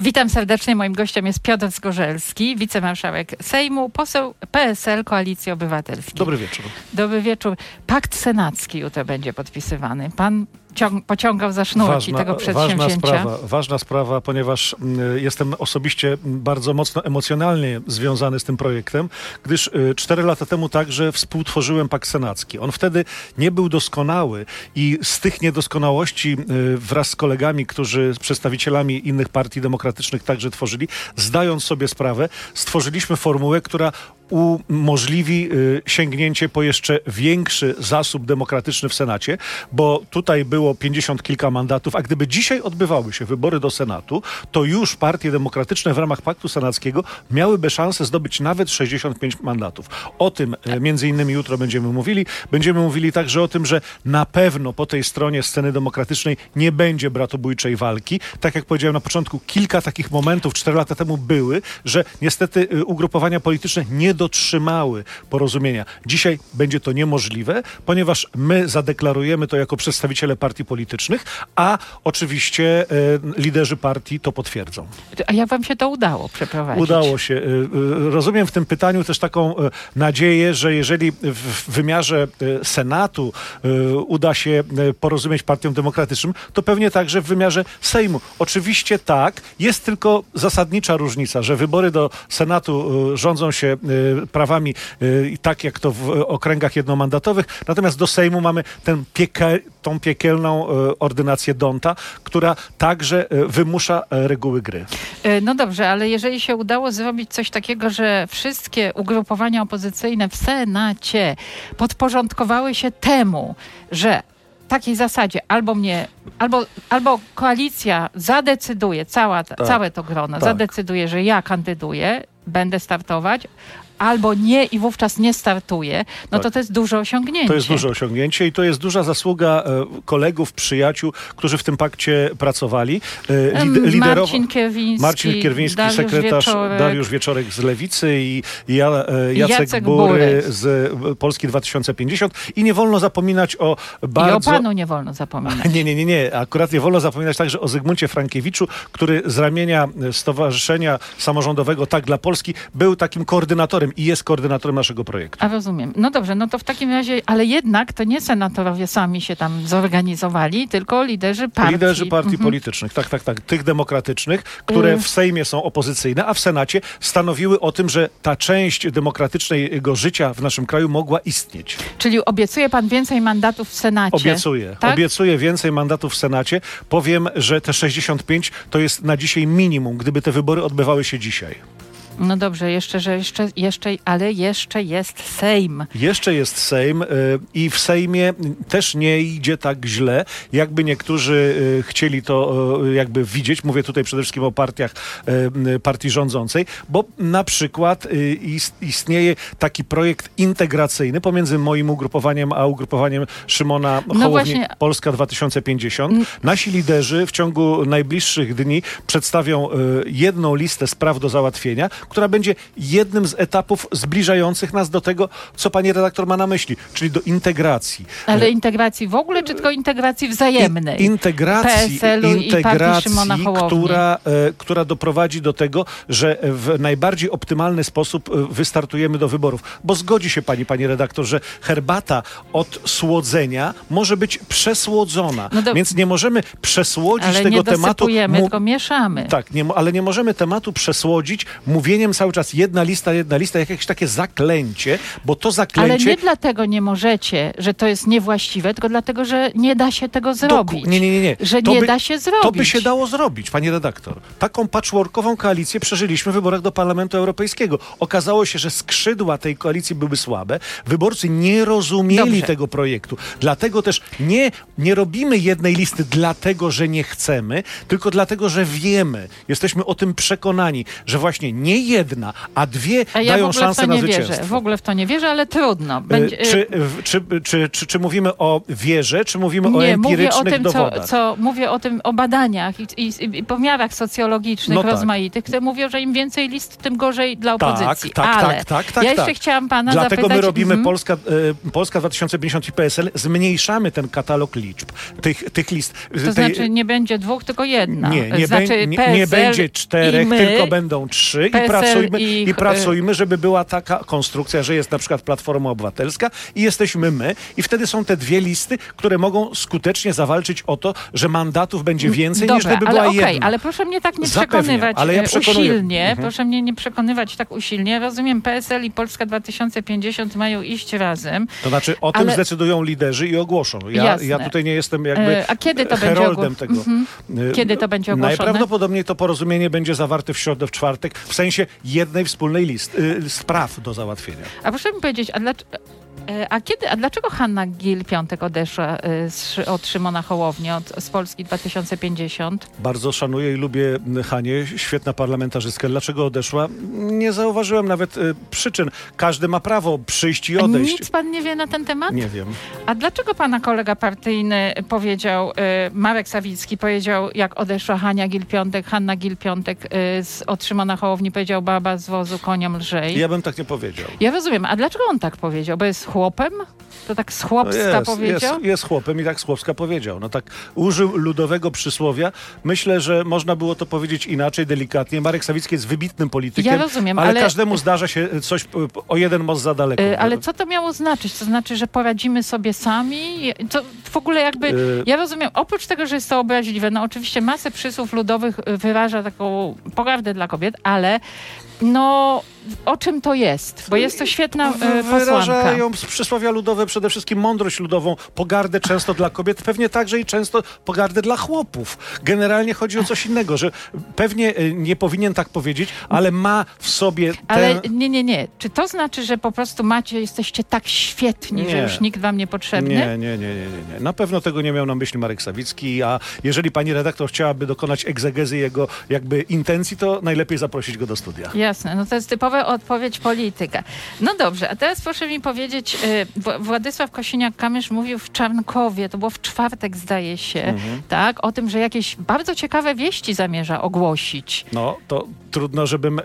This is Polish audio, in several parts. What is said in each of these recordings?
Witam serdecznie. Moim gościem jest Piotr Zgorzelski, wicemarszałek Sejmu, poseł PSL Koalicji Obywatelskiej. Dobry wieczór. Dobry wieczór. Pakt senacki jutro będzie podpisywany. Pan ciąg, pociągał za sznurki tego przedsięwzięcia. Ważna sprawa, ważna sprawa, ponieważ y, jestem osobiście bardzo mocno emocjonalnie związany z tym projektem, gdyż y, cztery lata temu także współtworzyłem Pakt Senacki. On wtedy nie był doskonały i z tych niedoskonałości y, wraz z kolegami, którzy z przedstawicielami innych partii demokratycznych także tworzyli, zdając sobie sprawę, stworzyliśmy formułę, która umożliwi y, sięgnięcie po jeszcze większy zasób demokratyczny w Senacie, bo tutaj było 50 kilka mandatów, a gdyby dzisiaj odbywały się wybory do Senatu, to już partie demokratyczne w ramach Paktu Senackiego miałyby szansę zdobyć nawet 65 mandatów. O tym y, między innymi jutro będziemy mówili. Będziemy mówili także o tym, że na pewno po tej stronie sceny demokratycznej nie będzie bratobójczej walki. Tak jak powiedziałem na początku, kilka takich momentów 4 lata temu były, że niestety y, ugrupowania polityczne nie dotrzymały porozumienia. Dzisiaj będzie to niemożliwe, ponieważ my zadeklarujemy to jako przedstawiciele partii politycznych, a oczywiście e, liderzy partii to potwierdzą. A jak wam się to udało przeprowadzić? Udało się. E, e, rozumiem w tym pytaniu też taką nadzieję, że jeżeli w wymiarze Senatu uda się porozumieć partiom demokratycznym, to pewnie także w wymiarze Sejmu. Oczywiście tak, jest tylko zasadnicza różnica, że wybory do Senatu rządzą się prawami y, tak jak to w okręgach jednomandatowych. Natomiast do Sejmu mamy ten piekel, tą piekielną y, ordynację Donta, która także y, wymusza reguły gry. No dobrze, ale jeżeli się udało zrobić coś takiego, że wszystkie ugrupowania opozycyjne w Senacie podporządkowały się temu, że takiej zasadzie albo mnie, albo, albo koalicja zadecyduje, cała, tak, całe to grono tak. zadecyduje, że ja kandyduję, będę startować, albo nie i wówczas nie startuje, no tak. to to jest duże osiągnięcie. To jest duże osiągnięcie i to jest duża zasługa e, kolegów, przyjaciół, którzy w tym pakcie pracowali. E, liderowo... Marcin Kierwiński, Marcin Kierwiński Dariusz sekretarz Wieczorek. Dariusz Wieczorek z Lewicy i ja, e, Jacek, Jacek Bury z Polski 2050 i nie wolno zapominać o bardzo... I o panu nie wolno zapominać. Nie, nie, nie, nie. Akurat nie wolno zapominać także o Zygmuncie Frankiewiczu, który z ramienia Stowarzyszenia Samorządowego Tak dla Polski był takim koordynatorem i jest koordynatorem naszego projektu. A rozumiem. No dobrze, no to w takim razie, ale jednak to nie senatorowie sami się tam zorganizowali, tylko liderzy partii. Liderzy partii mhm. politycznych, tak, tak, tak. Tych demokratycznych, które y- w Sejmie są opozycyjne, a w Senacie stanowiły o tym, że ta część demokratycznego życia w naszym kraju mogła istnieć. Czyli obiecuje pan więcej mandatów w Senacie? Obiecuję. Tak? Obiecuję więcej mandatów w Senacie. Powiem, że te 65 to jest na dzisiaj minimum, gdyby te wybory odbywały się dzisiaj. No dobrze, jeszcze, że jeszcze, jeszcze, ale jeszcze jest Sejm. Jeszcze jest Sejm y, i w Sejmie też nie idzie tak źle, jakby niektórzy y, chcieli to y, jakby widzieć. Mówię tutaj przede wszystkim o partiach partii rządzącej, bo na przykład istnieje taki projekt integracyjny pomiędzy moim ugrupowaniem a ugrupowaniem Szymona no Hołowni właśnie... Polska 2050. Mm. Nasi liderzy w ciągu najbliższych dni przedstawią jedną listę spraw do załatwienia, która będzie jednym z etapów zbliżających nas do tego, co pani redaktor ma na myśli, czyli do integracji. Ale e, integracji w ogóle, czy tylko integracji wzajemnej? integracji, integracji która, e, która doprowadzi do tego, że w najbardziej optymalny sposób e, wystartujemy do wyborów. Bo zgodzi się pani, pani redaktor, że herbata od słodzenia może być przesłodzona. No do... Więc nie możemy przesłodzić ale tego nie tematu. Mu... tylko mieszamy. Tak, nie, ale nie możemy tematu przesłodzić mówieniem mówieniem cały czas jedna lista, jedna lista, jakieś takie zaklęcie, bo to zaklęcie... Ale nie dlatego nie możecie, że to jest niewłaściwe, tylko dlatego, że nie da się tego zrobić. Nie, nie, nie. nie. Że to nie by, da się zrobić. To by się dało zrobić, pani redaktor. Taką patchworkową koalicję przeżyliśmy w wyborach do Parlamentu Europejskiego. Okazało się, że skrzydła tej koalicji były słabe. Wyborcy nie rozumieli Dobrze. tego projektu. Dlatego też nie, nie robimy jednej listy dlatego, że nie chcemy, tylko dlatego, że wiemy, jesteśmy o tym przekonani, że właśnie nie jedna, a dwie A ja dają szansę na nie wierzę. zwycięstwo. W ogóle w to nie wierzę, ale trudno. Będzie, Y, czy, czy, czy, czy, czy mówimy o wierze, czy mówimy o nie, mówię o empirycznych tym, co, dowodach? co mówię o tym, o badaniach i, i, i pomiarach socjologicznych No tak. rozmaitych, które mówią, że im więcej list, tym gorzej dla Tak, opozycji. tak, ale tak, tak, tak, ja jeszcze tak. chciałam pana Dlatego zapytać... my robimy Mhm. Polska, e, Polska 2050 i PSL, zmniejszamy ten katalog liczb, tych, tych list. To tej- znaczy nie będzie dwóch, tylko jedna. nie, nie, znaczy bę- nie, nie będzie czterech, my, tylko będą trzy PSL pracujmy, i- i pracujmy, żeby była taka konstrukcja, że jest na przykład Platforma Obywatelska i jesteśmy my i wtedy są te dwie listy, które mogą skutecznie zawalczyć o to, że mandatów będzie więcej niż Dobra, gdyby ale była okej, jedna. ale proszę mnie tak nie Zapewniam, przekonywać ale ja e, usilnie. Mhm. Proszę mnie nie przekonywać tak usilnie. Rozumiem, PSL i Polska 2050 mają iść razem. To znaczy o tym Ale- zdecydują liderzy i ogłoszą. Ja, ja tutaj nie jestem jakby E, a kiedy to będzie heroldem ogło- tego. Mhm. E, Kiedy to będzie ogłoszone? Najprawdopodobniej to porozumienie będzie zawarte w środę, w czwartek, w sensie jednej wspólnej list, y, spraw do załatwienia. A proszę mi powiedzieć, a, dlac- e, a kiedy, a dlaczego Hanna Gil-Piątek odeszła e, z, od Szymona Hołowni, od, z Polski 2050? Bardzo szanuję i lubię Hanię, świetna parlamentarzystka. Dlaczego odeszła? Nie zauważyłem nawet y, przyczyn. Każdy ma prawo przyjść i odejść. Nic pan nie wie na ten temat? Nie wiem. A dlaczego pana kolega partyjny powiedział, e, Marek Sawicki powiedział, jak odeszła Hania Gil-Piątek, Hanna Gil-Piątek e, z, od Szymona Hołowni, powiedział baba z wozu koniom lżej? Ja bym tak nie powiedział. Ja rozumiem, a dlaczego on tak powiedział? Bo jest chłopem? To tak z chłopska No jest, powiedział? jest, jest chłopem i tak Słowska powiedział. No tak użył ludowego przysłowia. Myślę, że można było to powiedzieć inaczej, delikatnie. Marek Sawicki jest wybitnym politykiem, Ja rozumiem, ale, ale- każdemu zdarza się coś p- o jeden most za daleko. Y, Ale co to miało znaczyć? To znaczy, że poradzimy sobie sami? To w ogóle jakby, Y- ja rozumiem, oprócz tego, że jest to obraźliwe, no oczywiście masę przysłów ludowych wyraża taką pogardę dla kobiet, ale no o czym to jest? Bo jest to świetna y. Wyrażają przysłowia ludowe przede wszystkim mądrość ludową, pogardę często dla kobiet, pewnie także i często pogardę dla chłopów. Generalnie chodzi o coś innego, że pewnie y, nie powinien tak powiedzieć, ale ma w sobie ten... Ale nie, nie, nie. Czy to znaczy, że po prostu macie, jesteście tak świetni, że Nie. już nikt wam nie potrzebny? Nie, nie, nie, nie, nie. Na pewno tego nie miał na myśli Marek Sawicki, a jeżeli pani redaktor chciałaby dokonać egzegezy jego jakby intencji, to najlepiej zaprosić go do studia. Jasne, no to jest typowa odpowiedź polityka. No dobrze, a teraz proszę mi powiedzieć, y, Wła- Władysław Kosiniak-Kamysz mówił w Czarnkowie, to było w czwartek zdaje się, Mhm. tak, o tym, że jakieś bardzo ciekawe wieści zamierza ogłosić. No, to trudno, żebym e,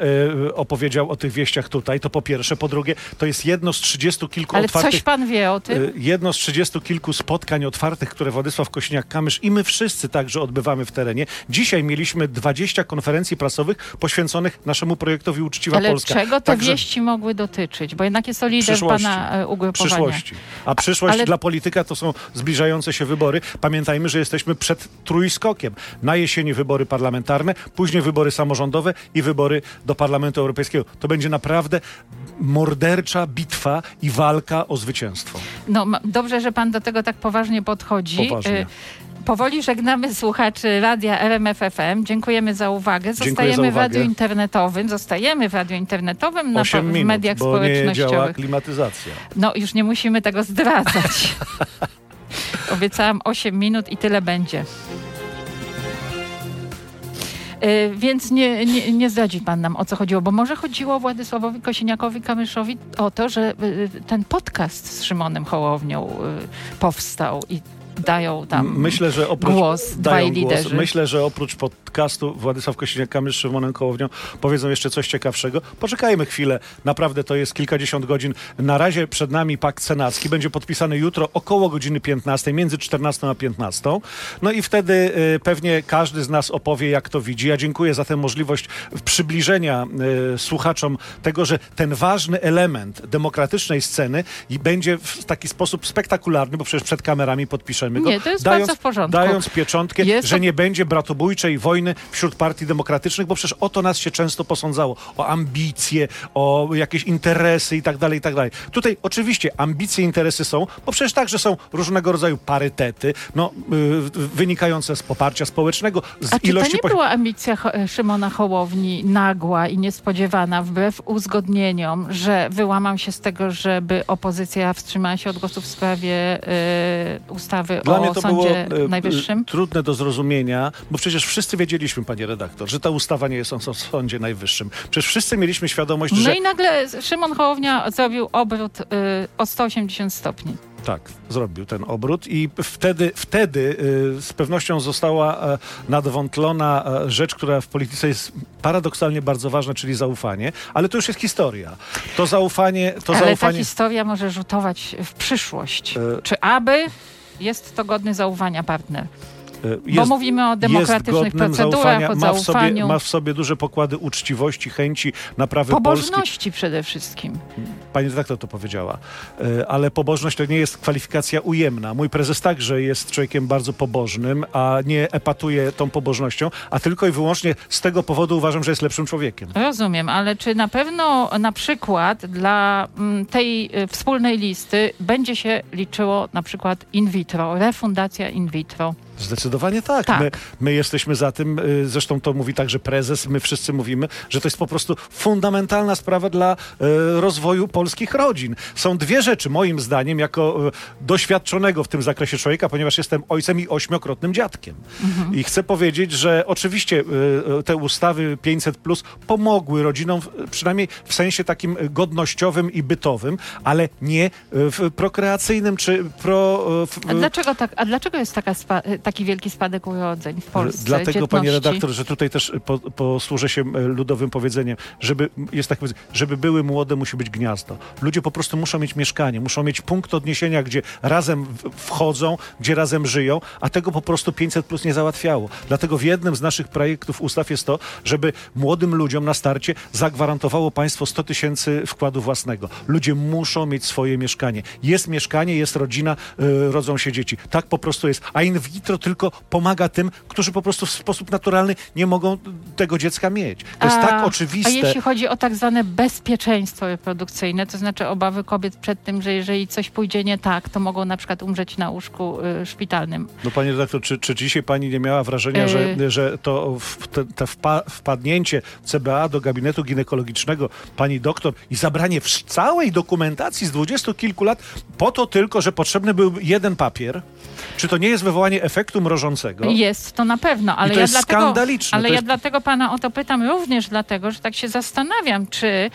opowiedział o tych wieściach tutaj, to po pierwsze. Po drugie, to jest jedno z trzydziestu kilku Ale otwartych... coś pan wie o tym? e, Jedno z trzydziestu kilku spotkań otwartych, które Władysław Kośniak-Kamysz i my wszyscy także odbywamy w terenie. Dzisiaj mieliśmy 20 konferencji prasowych poświęconych naszemu projektowi Uczciwa Ale Polska. Czego te Także- wieści mogły dotyczyć? Bo jednak jest to lider Przyszłości. pana e, ugrupowania. przyszłości. A przyszłość Ale- dla polityka to są zbliżające się wybory. Pamiętajmy, że jesteśmy przed trójskokiem. Na jesieni wybory parlamentarne, później wybory samorządowe i wybory do Parlamentu Europejskiego. To będzie naprawdę mordercza bitwa i walka o zwycięstwo. No dobrze, że pan do tego tak poważnie podchodzi. Poważnie. Powoli żegnamy słuchaczy radia RMF FM. Dziękujemy za uwagę. Dziękuję Zostajemy za w uwagę. radiu internetowym. Zostajemy w radiu internetowym na, 8 w minut, mediach bo nie działa społecznościowych. klimatyzacja. No już nie musimy tego zdradzać. Obiecałam 8 minut i tyle będzie. Y, Więc nie, nie, nie zdradzi pan nam o co chodziło, bo może chodziło Władysławowi Kosiniakowi-Kamyszowi o to, że y, ten podcast z Szymonem Hołownią y, powstał i dają tam Myślę, że oprócz, głos dają dwaj głos. liderzy. Myślę, że oprócz podcastu Władysław Kosiniak-Kamysz z Szymonem Kołownią powiedzą jeszcze coś ciekawszego. Poczekajmy chwilę. Naprawdę to jest kilkadziesiąt godzin. Na razie przed nami pakt senacki. Będzie podpisany jutro około godziny 15, między 14 a 15. No i wtedy y, pewnie każdy z nas opowie, jak to widzi. Ja dziękuję za tę możliwość przybliżenia y, słuchaczom tego, że ten ważny element demokratycznej sceny i będzie w taki sposób spektakularny, bo przecież przed kamerami podpiszemy go. Nie, to jest dając, bardzo w porządku. Dając pieczątkę, Jest że nie będzie bratobójczej wojny wśród partii demokratycznych, bo przecież o to nas się często posądzało. O ambicje, o jakieś interesy i tak dalej, i tak dalej. Tutaj oczywiście ambicje, interesy są, bo przecież także są różnego rodzaju parytety, no, y, wynikające z poparcia społecznego, z A czy to ilości... nie po- była ambicja Ho- Szymona Hołowni nagła i niespodziewana, wbrew uzgodnieniom, że wyłamał się z tego, żeby opozycja wstrzymała się od głosu w sprawie y, ustawy Dla o mnie to Sądzie było e, Najwyższym? e, trudne do zrozumienia, bo przecież wszyscy wiedzieli, widzieliśmy, panie redaktor, że ta ustawa nie jest w Sądzie Najwyższym. Przecież wszyscy mieliśmy świadomość, No że... i nagle Szymon Hołownia zrobił obrót y, o 180 stopni. Tak, zrobił ten obrót i wtedy, wtedy y, z pewnością została e, nadwątlona rzecz, która w polityce jest paradoksalnie bardzo ważna, czyli zaufanie, ale to już jest historia. To zaufanie... To Ale zaufanie... ta historia może rzutować w przyszłość. Czy aby jest to godny zaufania partner? Y, Bo jest- mówimy o demokratycznych jest procedurach, zaufania, o ma w, sobie, ma w sobie duże pokłady uczciwości, chęci naprawy Polski. pobożności przede wszystkim. Pani redaktor to powiedziała. E, Ale pobożność to nie jest kwalifikacja ujemna. Mój prezes także jest człowiekiem bardzo pobożnym, a nie epatuje tą pobożnością, a tylko i wyłącznie z tego powodu uważam, że jest lepszym człowiekiem. Rozumiem, ale czy na pewno na przykład dla mm, tej y, wspólnej listy będzie się liczyło na przykład in vitro, refundacja in vitro? Zdecydowanie tak. Tak. My, my jesteśmy za tym, y, zresztą to mówi także prezes, my wszyscy mówimy, że to jest po prostu fundamentalna sprawa dla y, rozwoju polskich rodzin. Są dwie rzeczy, moim zdaniem, jako y, doświadczonego w tym zakresie człowieka, ponieważ jestem ojcem i ośmiokrotnym dziadkiem. Mhm. I chcę powiedzieć, że oczywiście te ustawy 500 plus pomogły rodzinom, przynajmniej w sensie takim godnościowym i bytowym, ale nie w prokreacyjnym czy pro... w- A dlaczego, tak, a dlaczego jest taka spa, taki wielki spadek urodzeń w Polsce? Dlatego, dzietności? panie redaktor, że tutaj też po, posłużę się e, ludowym powiedzeniem, żeby, jest tak powiedzenie, żeby były młode, musi być gniazdo. Ludzie po prostu muszą mieć mieszkanie, muszą mieć punkt odniesienia, gdzie razem wchodzą, gdzie razem żyją, a tego po prostu 500 plus nie załatwiało. Dlatego w jednym z naszych projektów ustaw jest to, żeby młodym ludziom na starcie zagwarantowało państwo 100 tysięcy wkładu własnego. Ludzie muszą mieć swoje mieszkanie. Jest mieszkanie, jest rodzina, y, rodzą się dzieci. Tak po prostu jest. A in vitro tylko pomaga tym, którzy po prostu w sposób naturalny nie mogą tego dziecka mieć. To jest A- tak oczywiste. A jeśli chodzi o tak zwane bezpieczeństwo reprodukcyjne, to znaczy obawy kobiet przed tym, że jeżeli coś pójdzie nie tak, to mogą na przykład umrzeć na łóżku y, szpitalnym. No pani redaktor, czy, czy dzisiaj pani nie miała wrażenia, Yy. że, że to w, te, te wpa, wpadnięcie CBA do gabinetu ginekologicznego pani doktor i zabranie całej dokumentacji z dwudziestu kilku lat po to tylko, że potrzebny był jeden papier? Czy to nie jest wywołanie efektu mrożącego? Jest to na pewno, ale to ja jest dlatego, skandaliczne. ale To ja jest- dlatego pana o to pytam również dlatego, że tak się zastanawiam, czy y,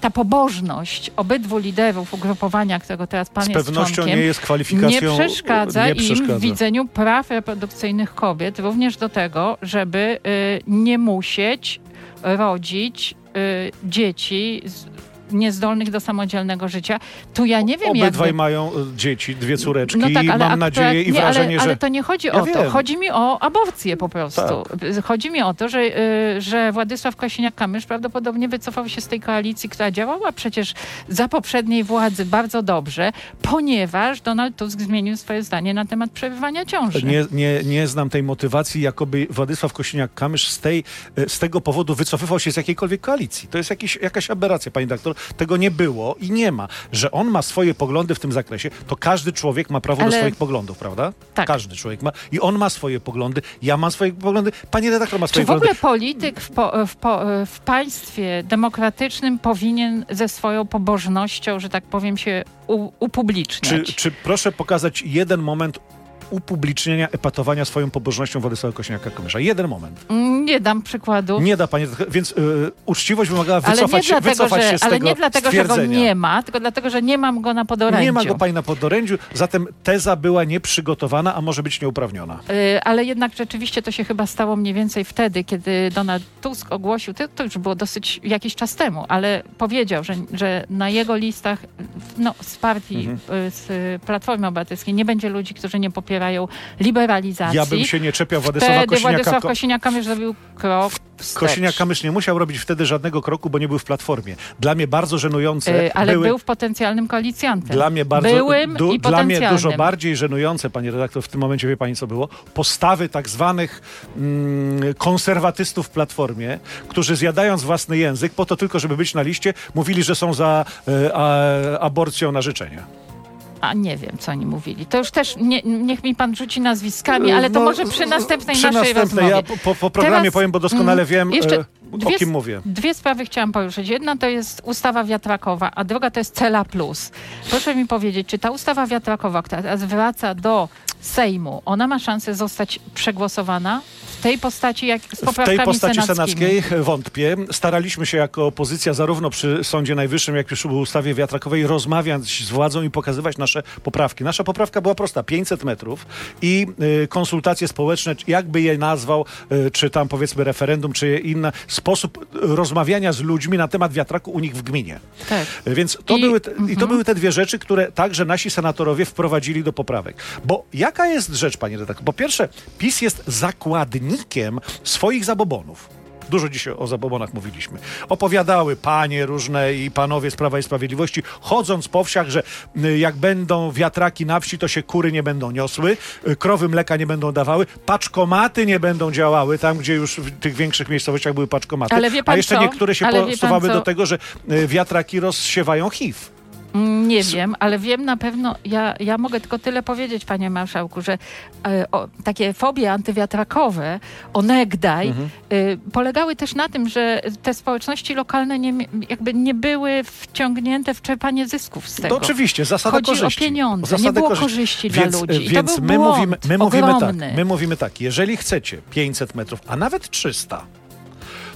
ta pobożność obydwu liderów ugrupowania, którego teraz pan Z jest pewnością nie jest kwalifikacją. nie przeszkadza nie im przeszkadza. w widzeniu praw reprodukcyjnych kobiet, również do tego, żeby y, nie musieć rodzić y, dzieci z, niezdolnych do samodzielnego życia. Tu ja nie wiem, Obydwaj jakby... mają y, dzieci, dwie córeczki No tak, ale mam nadzieję i nie, wrażenie, ale, ale że... to nie chodzi Ja o to. wiem. Tak. Chodzi mi o aborcję po prostu. Chodzi mi o to, że, y, że Władysław Kosiniak-Kamysz prawdopodobnie wycofał się z tej koalicji, która działała przecież za poprzedniej władzy bardzo dobrze, ponieważ Donald Tusk zmienił swoje zdanie na temat przerywania ciąży. Nie, nie, nie znam tej motywacji, jakoby Władysław Kosiniak-Kamysz z, tej, e, z tego powodu wycofywał się z jakiejkolwiek koalicji. To jest jakiś, jakaś aberracja, pani doktor. Tego nie było i nie ma. Że on ma swoje poglądy w tym zakresie, to każdy człowiek ma prawo do Ale- swoich poglądów, prawda? Tak. Każdy człowiek ma. I on ma swoje poglądy, ja mam swoje poglądy, pani redaktor ma Czy swoje w ogóle poglądy. polityk w, po, w, po, w państwie demokratycznym powinien ze swoją pobożnością, że tak powiem, się u, Czy, upubliczniać? czy proszę pokazać jeden moment upublicznienia, epatowania swoją pobożnością Władysława Kosiniaka-Kamysza? Jeden moment. Mm, Nie dam przykładu. Nie da pani, więc y, uczciwość wymagała ale wycofać, nie się, dlatego, wycofać że, się z ale tego nie dlatego, że go nie ma, tylko dlatego, że nie mam go na podorędziu. Nie ma go pani na podorędziu, zatem teza była nieprzygotowana, a może być nieuprawniona. Y, Ale jednak rzeczywiście to się chyba stało mniej więcej wtedy, kiedy Donald Tusk ogłosił, to, to już było dosyć jakiś czas temu, ale powiedział, że, że na jego listach no, z partii, Mhm. y, z Platformy Obywatelskiej nie będzie ludzi, którzy nie popierają liberalizacji. Ja bym się nie czepiał Władysława Kosiniaka. Władysław Kosiniak-Kamysz zrobił krok. Kosiniak-Kamysz nie musiał robić wtedy żadnego kroku, bo nie był w Platformie. Dla mnie bardzo żenujące Y, Ale były... był w potencjalnym koalicjantem. Dla mnie bardzo, Byłym du, i dla mnie dużo bardziej żenujące, pani redaktor, w tym momencie wie pani co było? Postawy tak zwanych mm, konserwatystów w Platformie, którzy zjadając własny język, po to tylko, żeby być na liście, mówili, że są za e, a, aborcją na życzenie. A nie wiem, co oni mówili. To już też nie, niech mi pan rzuci nazwiskami, ale to No, może przy następnej przy naszej następnej, rozmowie. Ja po, po, programie Teraz, powiem, bo doskonale mm, wiem, jeszcze e, dwie o kim mówię. Dwie sprawy chciałam poruszyć. Jedna to jest ustawa wiatrakowa, a druga to jest Cela Plus. Proszę mi powiedzieć, czy ta ustawa wiatrakowa, która teraz wraca do Sejmu, ona ma szansę zostać przegłosowana w tej postaci, jak z W tej poprawkami postaci senackimi. senackiej wątpię. Staraliśmy się jako opozycja zarówno przy Sądzie Najwyższym, jak i przy ustawie wiatrakowej rozmawiać z władzą i pokazywać nasze poprawki. Nasza poprawka była prosta, 500 metrów i y, konsultacje społeczne, jakby je nazwał, y, czy tam powiedzmy referendum, czy inny sposób rozmawiania z ludźmi na temat wiatraku u nich w gminie. Tak. Więc to, I- były, te, i to mhm. były te dwie rzeczy, które także nasi senatorowie wprowadzili do poprawek. Bo jaka jest rzecz, panie redaktor? Po pierwsze, PiS jest zakładnikiem swoich zabobonów. Dużo dzisiaj o zabobonach mówiliśmy. Opowiadały panie różne i panowie z Prawa i Sprawiedliwości, chodząc po wsiach, że y, jak będą wiatraki na wsi, to się kury nie będą niosły, y, krowy mleka nie będą dawały, paczkomaty nie będą działały tam, gdzie już w tych większych miejscowościach były paczkomaty. Ale wie pan A jeszcze co? niektóre się Ale do tego, że y, wiatraki rozsiewają HIV. Nie wiem, ale wiem na pewno, ja, ja mogę tylko tyle powiedzieć, panie marszałku, że e, o, takie fobie antywiatrakowe, onegdaj, Mhm. e, polegały też na tym, że te społeczności lokalne nie, jakby nie były wciągnięte w czerpanie zysków z tego. To oczywiście, zasada Chodzi o korzyści. pieniądze, Zasady nie było korzyści. korzyści dla więc, ludzi. I to Więc był my, błąd mówimy, my, mówimy tak, my mówimy tak, jeżeli chcecie 500 metrów, a nawet 300,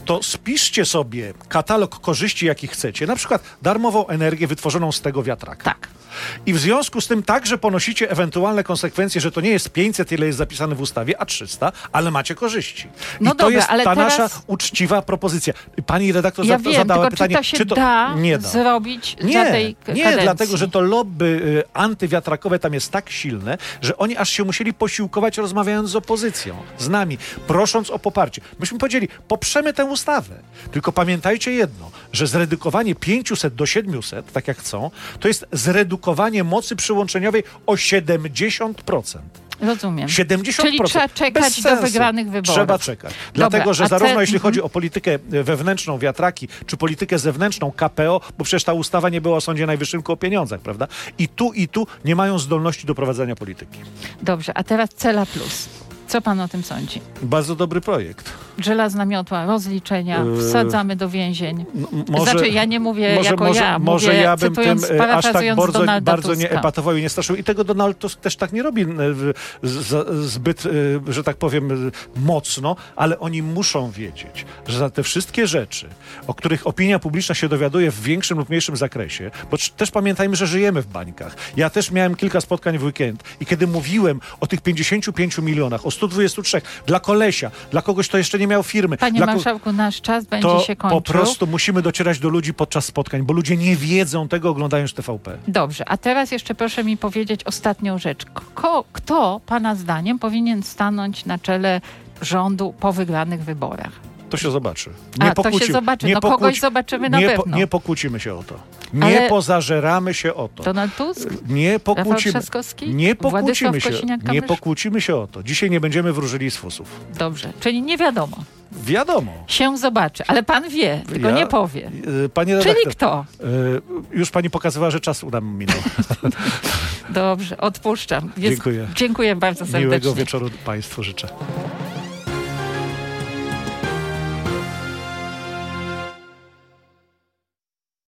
to spiszcie sobie katalog korzyści, jakich chcecie, na przykład darmową energię wytworzoną z tego wiatraka. Tak. I w związku z tym także ponosicie ewentualne konsekwencje, że to nie jest 500, ile jest zapisane w ustawie, a 300, ale macie korzyści. I No to dobra, jest ale ta teraz- nasza uczciwa propozycja. Pani redaktor Ja za- wiem, zadała pytanie, czy to się da, nie da. zrobić za Nie, tej k- nie, kadencji? dlatego, że to lobby y, antywiatrakowe tam jest tak silne, że oni aż się musieli posiłkować rozmawiając z opozycją, z nami, prosząc o poparcie. Myśmy powiedzieli, poprzemy tę ustawę. Tylko pamiętajcie jedno, że zredukowanie 500 do 700, tak jak chcą, to jest zredukowanie mocy przyłączeniowej o 70%. Rozumiem. 70%. Czyli trzeba czekać do wygranych wyborów. Trzeba czekać. Dlatego, że zarówno te- jeśli mhm. chodzi o politykę wewnętrzną wiatraki, czy politykę zewnętrzną KPO, bo przecież ta ustawa nie była o Sądzie Najwyższym, tylko o pieniądzach, prawda? I tu, i tu nie mają zdolności do prowadzenia polityki. Dobrze, a teraz Cela Plus. Co pan o tym sądzi? Bardzo dobry projekt. Żelazna miotła, rozliczenia, Yy, wsadzamy do więzień. Może, znaczy, ja nie mówię może, jako może, ja, może mówię, ja bym tym e, aż tak bardzo, bardzo nie epatował i nie straszył. I tego Donald Tusk też tak nie robi e, zbyt, e, że tak powiem, mocno, ale oni muszą wiedzieć, że za te wszystkie rzeczy, o których opinia publiczna się dowiaduje w większym lub mniejszym zakresie, bo też pamiętajmy, że żyjemy w bańkach. Ja też miałem kilka spotkań w weekend i kiedy mówiłem o tych 55 milionach, o 123 dla kolesia, dla kogoś, kto jeszcze nie miał firmy, Panie dla marszałku, nasz czas będzie to się kończył. po prostu musimy docierać do ludzi podczas spotkań, bo ludzie nie wiedzą tego oglądając TVP. Dobrze, a teraz jeszcze proszę mi powiedzieć ostatnią rzecz. Ko, kto, pana zdaniem, powinien stanąć na czele rządu po wygranych wyborach? To się zobaczy. A, to się zobaczy. No kogoś zobaczymy na nie, pewno. nie pokłócimy się o to. Nie Ale- pozażeramy się o to. Donald Tusk? Nie pokłócimy, nie pokłócimy się. Nie pokłócimy się o to. Dzisiaj nie będziemy wróżyli z fusów. Dobrze, czyli nie wiadomo. Wiadomo. Się zobaczy, ale pan wie, tylko Ja- nie powie. Y, Panie redaktor, Czyli kto? y, już pani pokazywała, że czas nam minął. Dobrze, odpuszczam. Dziękuję. Dziękuję bardzo serdecznie. Miłego wieczoru państwu życzę.